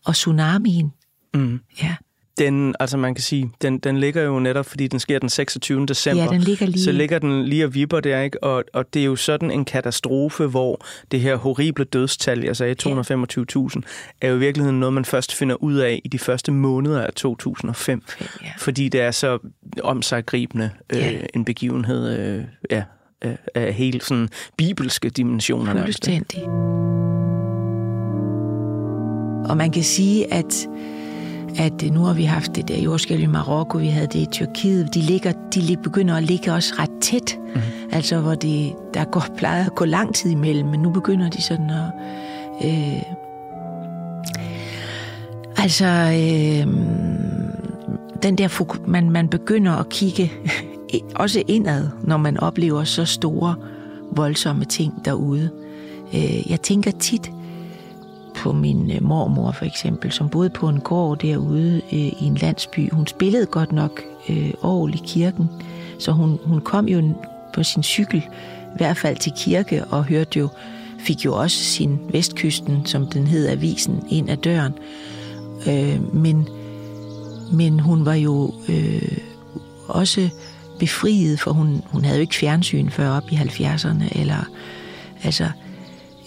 og tsunamien, Mm. ja, Den, altså man kan sige, den, den ligger jo netop, fordi den sker den 26. december. Ja, den ligger lige- Så ligger den lige og vipper der, ikke? Og, og det er jo sådan en katastrofe, hvor det her horrible dødstal, jeg sagde 225.000, er jo i virkeligheden noget, man først finder ud af i de første måneder af 2005. ja. Fordi det er så omsaggribende øh, Ja. en begivenhed øh, ja, af, af helt sådan bibelske dimensioner. fuldstændig. Og man kan sige, at at nu har vi haft det der jordskælv i Marokko, vi havde det i Tyrkiet, de, ligger, de begynder at ligge også ret tæt, mm. altså hvor det, der går, plejer at gå lang tid imellem, men nu begynder de sådan at... Øh, altså, øh, den der, man, man begynder at kigge også indad, når man oplever så store, voldsomme ting derude. Øh, jeg tænker tit, på min øh, mormor for eksempel, som boede på en gård derude øh, i en landsby. Hun spillede godt nok øh, orgel i kirken, så hun, hun kom jo på sin cykel, i hvert fald til kirke, og hørte jo, fik jo også sin Vestkysten, som den hed avisen, ind ad døren. Øh, men, men hun var jo øh, også befriet, for hun, hun havde jo ikke fjernsyn før op i 70'erne, eller altså...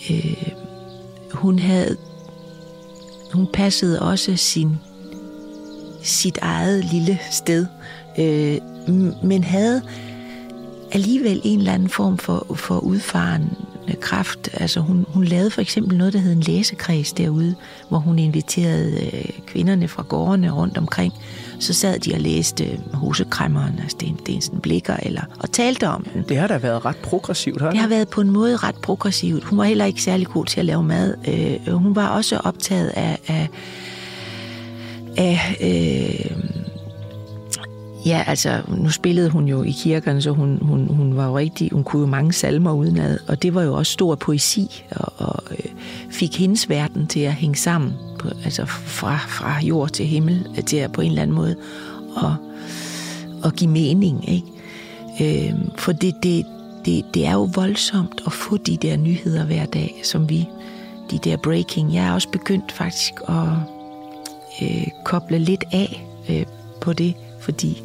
Øh, hun havde hun passede også sin sit eget lille sted, øh, men havde alligevel en eller anden form for, for udfarende kraft. Altså hun, hun lavede for eksempel noget, der hed en læsekreds derude, hvor hun inviterede øh, kvinderne fra gårdene rundt omkring. Så sad de og læste øh, Hosekræmmeren af Sten Stensen Blikker, eller, og talte om den. Det har da været ret progressivt, har Det har været på en måde ret progressivt. Hun var heller ikke særlig god til at lave mad. Øh, hun var også optaget af, af, af øh, ja, altså, nu spillede hun jo i kirkerne, så hun, hun, hun var jo rigtig, hun kunne jo mange salmer udenad, og det var jo også stor poesi, og, og øh, fik hendes verden til at hænge sammen, på, altså fra, fra jord til himmel, til at på en eller anden måde, og, og give mening, ikke? Øh, for det, det, det, det er jo voldsomt at få de der nyheder hver dag, som vi, de der breaking. Jeg er også begyndt faktisk at øh, koble lidt af øh, på det, fordi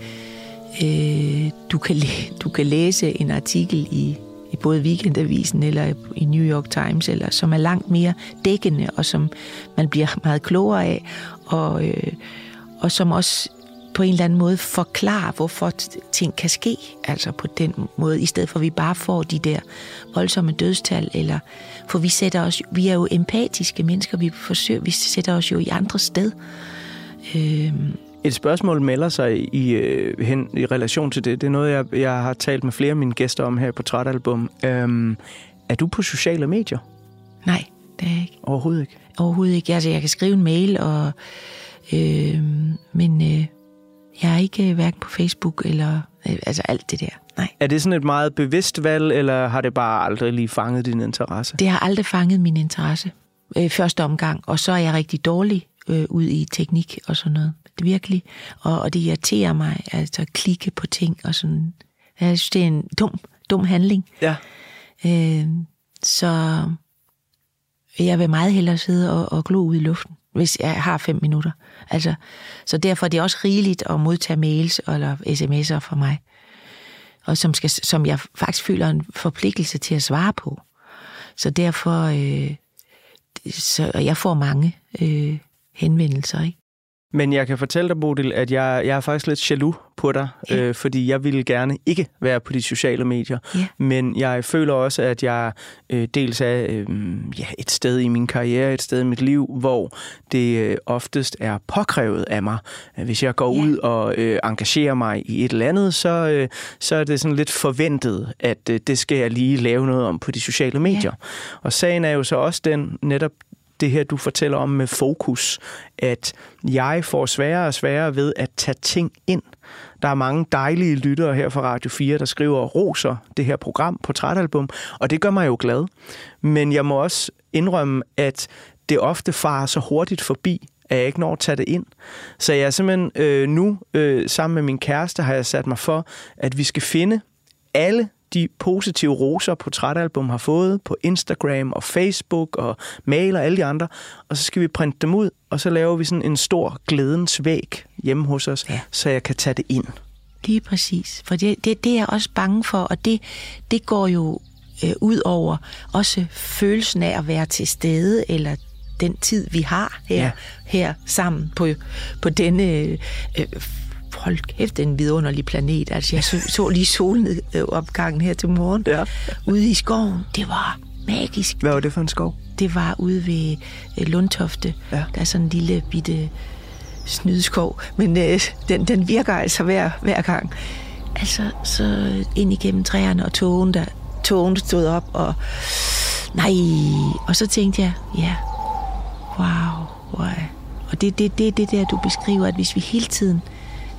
øh, du, kan du kan læse en artikel i i både Weekendavisen eller i New York Times, eller som er langt mere dækkende, og som man bliver meget klogere af, og, øh, og som også på en eller anden måde forklarer, hvorfor ting kan ske, altså på den måde, i stedet for at vi bare får de der voldsomme dødstal, eller for vi sætter os, vi er jo empatiske mennesker, vi forsøger, vi sætter os jo i andre sted. Øh, et spørgsmål melder sig i, øh, hen, i relation til det. Det er noget, jeg, jeg har talt med flere af mine gæster om her på Trætalbum. Øhm, er du på sociale medier? Nej, det er jeg ikke. Overhovedet ikke? Overhovedet ikke. Altså, jeg kan skrive en mail, og, øh, men øh, jeg er ikke øh, hverken på Facebook eller øh, altså alt det der. Nej. Er det sådan et meget bevidst valg, eller har det bare aldrig lige fanget din interesse? Det har aldrig fanget min interesse øh, første omgang, og så er jeg rigtig dårlig øh, ud i teknik og sådan noget virkelig. Og, og det irriterer mig, altså at klikke på ting og sådan. Jeg synes, det er en dum, dum handling. Ja. Øh, så jeg vil meget hellere sidde og, og glo ud i luften, hvis jeg har fem minutter. Altså, så derfor er det også rigeligt at modtage mails eller sms'er fra mig, og som, skal, som jeg faktisk føler en forpligtelse til at svare på. Så derfor, øh, så jeg får mange øh, henvendelser, ikke? Men jeg kan fortælle dig, Bodil, at jeg, jeg er faktisk lidt jaloux på dig, ja. øh, fordi jeg ville gerne ikke være på de sociale medier. Ja. Men jeg føler også, at jeg øh, dels er øh, ja, et sted i min karriere, et sted i mit liv, hvor det øh, oftest er påkrævet af mig. Hvis jeg går ja. ud og øh, engagerer mig i et eller andet, så, øh, så er det sådan lidt forventet, at øh, det skal jeg lige lave noget om på de sociale medier. Ja. Og sagen er jo så også den, netop det her, du fortæller om med fokus, at jeg får sværere og sværere ved at tage ting ind. Der er mange dejlige lyttere her fra Radio 4, der skriver roser det her program Portrætalbum, og det gør mig jo glad. Men jeg må også indrømme, at det ofte farer så hurtigt forbi, at jeg ikke når at tage det ind. Så jeg er simpelthen øh, nu, øh, sammen med min kæreste, har jeg sat mig for, at vi skal finde alle de positive roser, Portrætalbum har fået på Instagram og Facebook og mail og alle de andre. Og så skal vi printe dem ud, og så laver vi sådan en stor glædens væg hjemme hos os, ja. så jeg kan tage det ind. Lige præcis. For det, det, det er jeg også bange for, og det, det går jo øh, ud over også følelsen af at være til stede, eller den tid, vi har her, ja. her sammen på, på denne øh, hold kæft, det er en vidunderlig planet. Altså, jeg så, så lige solopgangen her til morgen ja. ude i skoven. Det var magisk. Hvad var det for en skov? Det var ude ved øh, Lundtofte. Ja. Der er sådan en lille bitte snydeskov, men øh, den, den virker altså hver, hver gang. Altså, så ind igennem træerne og togen, der togen stod op, og nej, og så tænkte jeg, ja, wow, wow. Og det er det, det, det der, du beskriver, at hvis vi hele tiden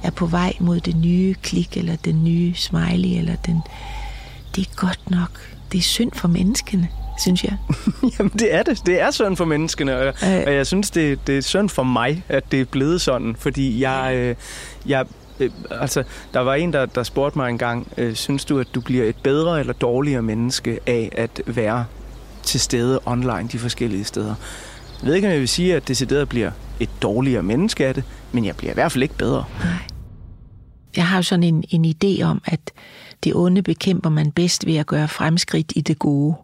er på vej mod det nye klik, eller den nye smiley, eller den... Det er godt nok. Det er synd for menneskene, synes jeg. Jamen, det er det. Det er synd for menneskene, og, øh. og jeg synes, det, det er synd for mig, at det er blevet sådan, fordi jeg... Øh, jeg øh, altså, der var en, der, der spurgte mig engang, øh, synes du, at du bliver et bedre eller dårligere menneske af at være til stede online de forskellige steder? Jeg ved ikke, om jeg vil sige, at det decideret bliver et dårligere menneske af det, men jeg bliver i hvert fald ikke bedre. Nej. Jeg har jo sådan en, en idé om, at det onde bekæmper man bedst ved at gøre fremskridt i det gode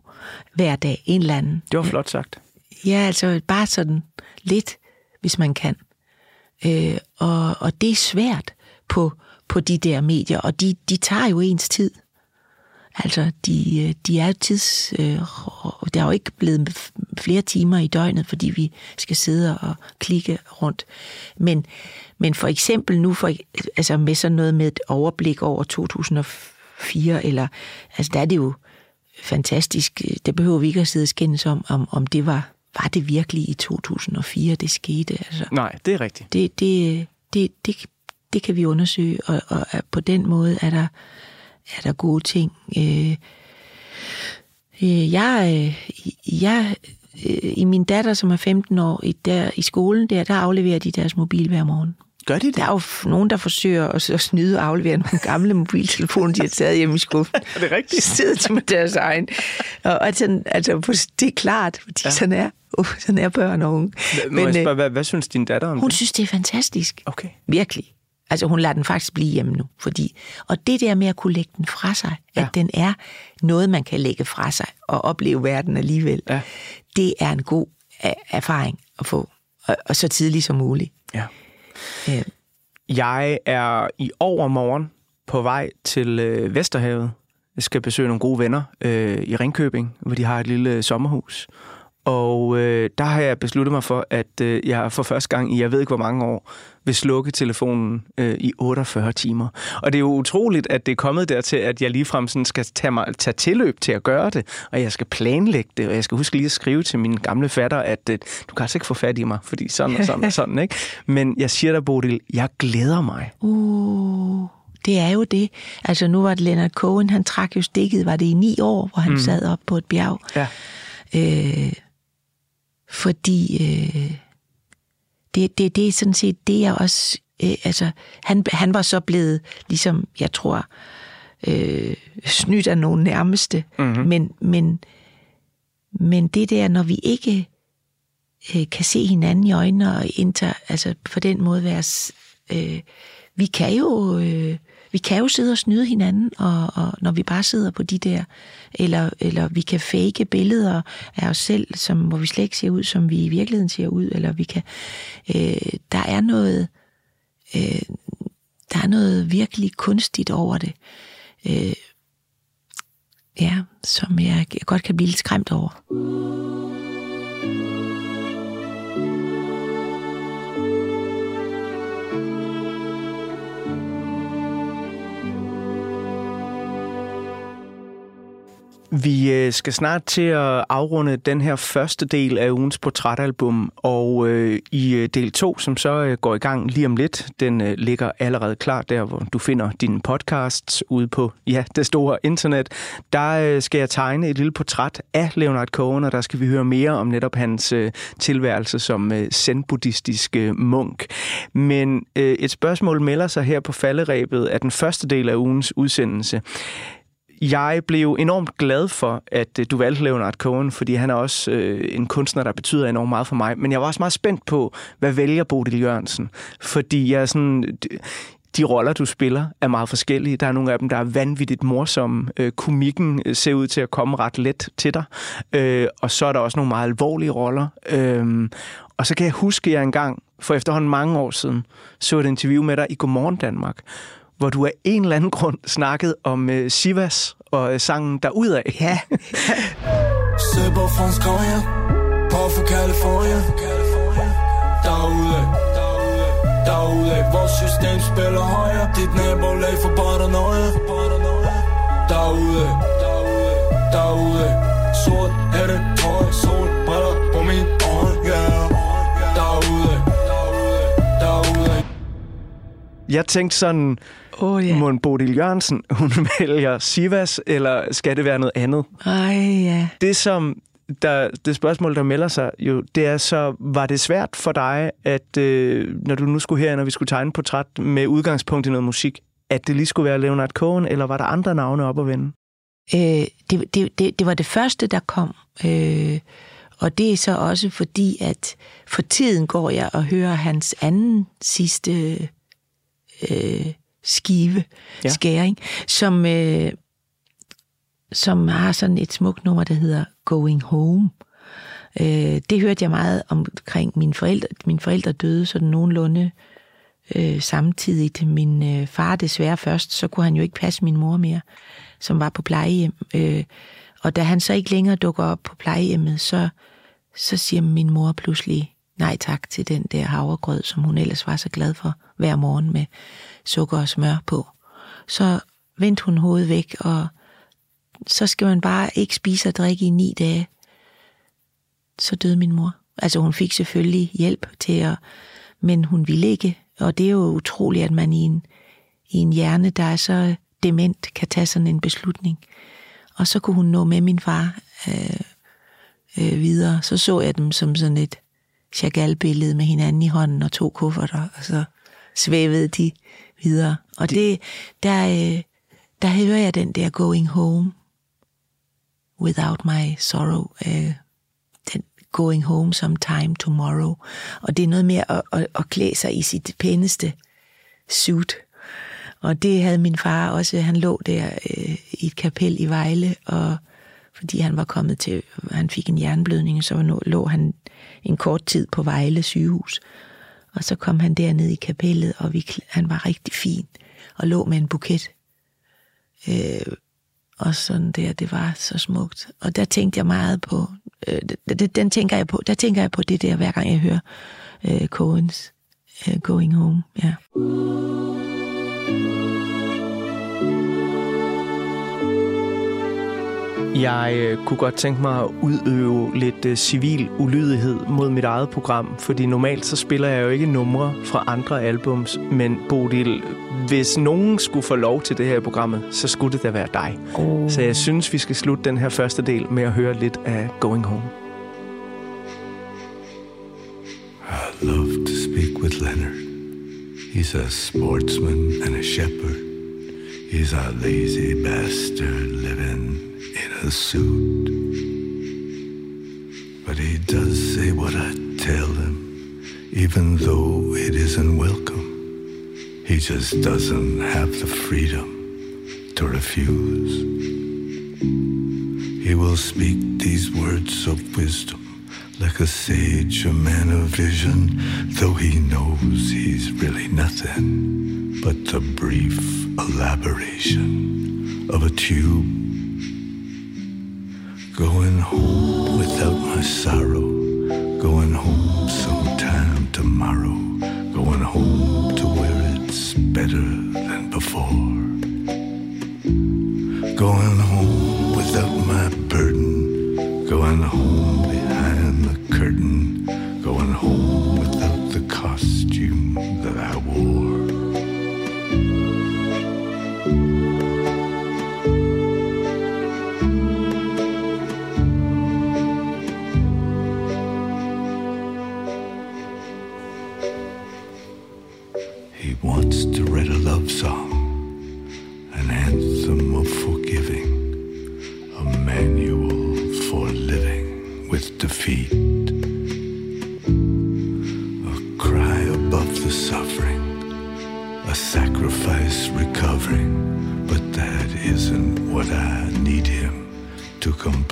hver dag, en eller anden. Det var flot sagt. Ja, altså bare sådan lidt, hvis man kan. Øh, og, og det er svært på, på de der medier, og de, de tager jo ens tid. Altså, de, de er jo tids... Øh, der er jo ikke blevet flere timer i døgnet, fordi vi skal sidde og klikke rundt. Men, men for eksempel nu, for, altså med sådan noget med et overblik over 2004, eller, altså der er det jo fantastisk. Det behøver vi ikke at sidde og skændes om, om, om det var, var det virkelig i 2004, det skete. Altså, Nej, det er rigtigt. Det, det, det, det, det kan vi undersøge, og, og på den måde er der er der gode ting. Øh, øh, jeg, øh, jeg, øh, i min datter, som er 15 år, i, der, i skolen, der, der afleverer de deres mobil hver morgen. Gør de det? Der er jo nogen, der forsøger at, at snyde og aflevere nogle gamle mobiltelefoner, de har taget hjemme i skuffen. er det rigtigt? Sidder de med deres egen. Og altså, altså, det er klart, fordi ja. sådan er uh, sådan er børn og unge. Men, Men, spørge, hvad, hvad synes din datter om Hun det? synes, det er fantastisk. Okay. Virkelig. Altså hun lader den faktisk blive hjemme nu. Fordi, og det der med at kunne lægge den fra sig, ja. at den er noget, man kan lægge fra sig og opleve verden alligevel, ja. det er en god erfaring at få. Og, og så tidligt som muligt. Ja. Øh. Jeg er i overmorgen på vej til øh, Vesterhavet. Jeg skal besøge nogle gode venner øh, i Ringkøbing, hvor de har et lille sommerhus. Og øh, der har jeg besluttet mig for, at øh, jeg for første gang i jeg ved ikke hvor mange år vil slukke telefonen øh, i 48 timer. Og det er jo utroligt, at det er kommet dertil, at jeg ligefrem sådan skal tage, mig, tage tilløb til at gøre det, og jeg skal planlægge det, og jeg skal huske lige at skrive til min gamle fatter, at øh, du kan altså ikke få fat i mig, fordi sådan og sådan og sådan, ikke? Men jeg siger dig, Bodil, jeg glæder mig. Uh det er jo det. Altså nu var det Leonard Cohen, han trak jo stikket, var det i ni år, hvor han mm. sad op på et bjerg. Ja. Øh, fordi øh, det, det, det er sådan set det, jeg også... Øh, altså, han, han var så blevet, ligesom jeg tror, øh, snydt af nogen nærmeste. Mm-hmm. Men, men, men det der, når vi ikke øh, kan se hinanden i øjnene og inter, altså på den måde være... Øh, vi kan jo... Øh, vi kan jo sidde og snyde hinanden, og, og når vi bare sidder på de der, eller, eller vi kan fake billeder af os selv, som, hvor vi slet ikke ser ud, som vi i virkeligheden ser ud, eller vi kan, øh, der er noget, øh, der er noget virkelig kunstigt over det, øh, ja, som jeg, jeg godt kan blive lidt skræmt over. Vi øh, skal snart til at afrunde den her første del af ugens portrætalbum, og øh, i øh, del 2, som så øh, går i gang lige om lidt, den øh, ligger allerede klar der, hvor du finder dine podcasts ude på ja, det store internet. Der øh, skal jeg tegne et lille portræt af Leonard Cohen, og der skal vi høre mere om netop hans øh, tilværelse som øh, zen-buddhistisk øh, munk. Men øh, et spørgsmål melder sig her på falderæbet af den første del af ugens udsendelse jeg blev enormt glad for, at øh, du valgte Leonard Cohen, fordi han er også øh, en kunstner, der betyder enormt meget for mig. Men jeg var også meget spændt på, hvad vælger Bodil Jørgensen? Fordi jeg er sådan... De roller, du spiller, er meget forskellige. Der er nogle af dem, der er vanvittigt morsomme. Øh, komikken øh, ser ud til at komme ret let til dig. Øh, og så er der også nogle meget alvorlige roller. Øh, og så kan jeg huske, at jeg engang, for efterhånden mange år siden, så et interview med dig i Godmorgen Danmark, hvor du af en eller anden grund snakkede om uh, Sivas og uh, sangen Derudad. Ja. Søber fransk på for California. Derudad, derudad, vores system spiller højere. Dit nabolag for paranoia. Derudad, derudad, sort hætte, høj, sol, briller på min øjne, yeah. Derudad, derudad. Jeg tænkte sådan, Oh, yeah. Mon Bodil Jørgensen, hun vælger Sivas, eller skal det være noget andet? Ej, ja. Det, som der, det spørgsmål, der melder sig jo, det er så, var det svært for dig, at øh, når du nu skulle her, når vi skulle tegne portræt med udgangspunkt i noget musik, at det lige skulle være Leonard Cohen, eller var der andre navne op at vende? Øh, det, det, det, det var det første, der kom. Øh, og det er så også fordi, at for tiden går jeg og hører hans anden sidste øh, skive, ja. skæring, som, øh, som har sådan et smukt nummer, der hedder Going Home. Øh, det hørte jeg meget omkring mine forældre. Mine forældre døde sådan nogenlunde øh, samtidigt. Min øh, far desværre først, så kunne han jo ikke passe min mor mere, som var på plejehjem. Øh, og da han så ikke længere dukker op på plejehjemmet, så, så siger min mor pludselig nej tak til den der havregrød, som hun ellers var så glad for hver morgen med sukker og smør på. Så vendte hun hovedet væk, og så skal man bare ikke spise og drikke i ni dage. Så døde min mor. Altså hun fik selvfølgelig hjælp til at, men hun ville ikke. Og det er jo utroligt, at man i en, i en hjerne, der er så dement, kan tage sådan en beslutning. Og så kunne hun nå med min far øh, øh, videre. Så så jeg dem som sådan et Chagall-billede med hinanden i hånden og to kufferter, og så svævede de videre. Og det, der, øh, der hører jeg den der Going Home Without My Sorrow. Øh, den Going Home Sometime Tomorrow. Og det er noget med at, at, at klæde sig i sit pæneste suit. Og det havde min far også. Han lå der øh, i et kapel i Vejle, og fordi han var kommet til, han fik en jernblødning, så lå han en kort tid på Vejle sygehus. Og så kom han derned i kapellet, og vi, han var rigtig fin, og lå med en buket. Øh, og sådan der, det var så smukt. Og der tænkte jeg meget på, øh, den, den tænker jeg på, der tænker jeg på det der, hver gang jeg hører øh, Coens øh, Going Home. Ja. Jeg øh, kunne godt tænke mig at udøve lidt øh, civil ulydighed mod mit eget program, fordi normalt så spiller jeg jo ikke numre fra andre albums, men Bodil, hvis nogen skulle få lov til det her programmet, så skulle det da være dig. Oh. Så jeg synes, vi skal slutte den her første del med at høre lidt af Going Home. I love to speak with Leonard. He's a sportsman and a shepherd. He's a lazy bastard living in a suit. But he does say what I tell him, even though it isn't welcome. He just doesn't have the freedom to refuse. He will speak these words of wisdom like a sage, a man of vision, though he knows he's really nothing but the brief elaboration of a tube Going home without my sorrow. Going home sometime tomorrow. Going home to where it's better than before. Going home without my burden. Going home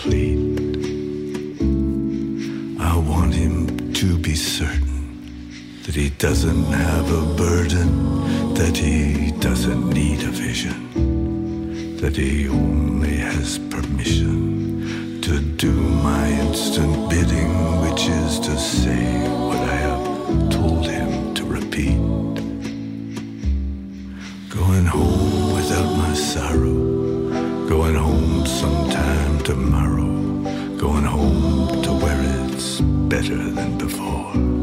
complete. I want him to be certain that he doesn't have a burden, that he doesn't need a vision, that he only has permission to do my instant bidding, which is to say what I have told him to repeat. Going home without my sorrow, tomorrow, going home to where it's better than before.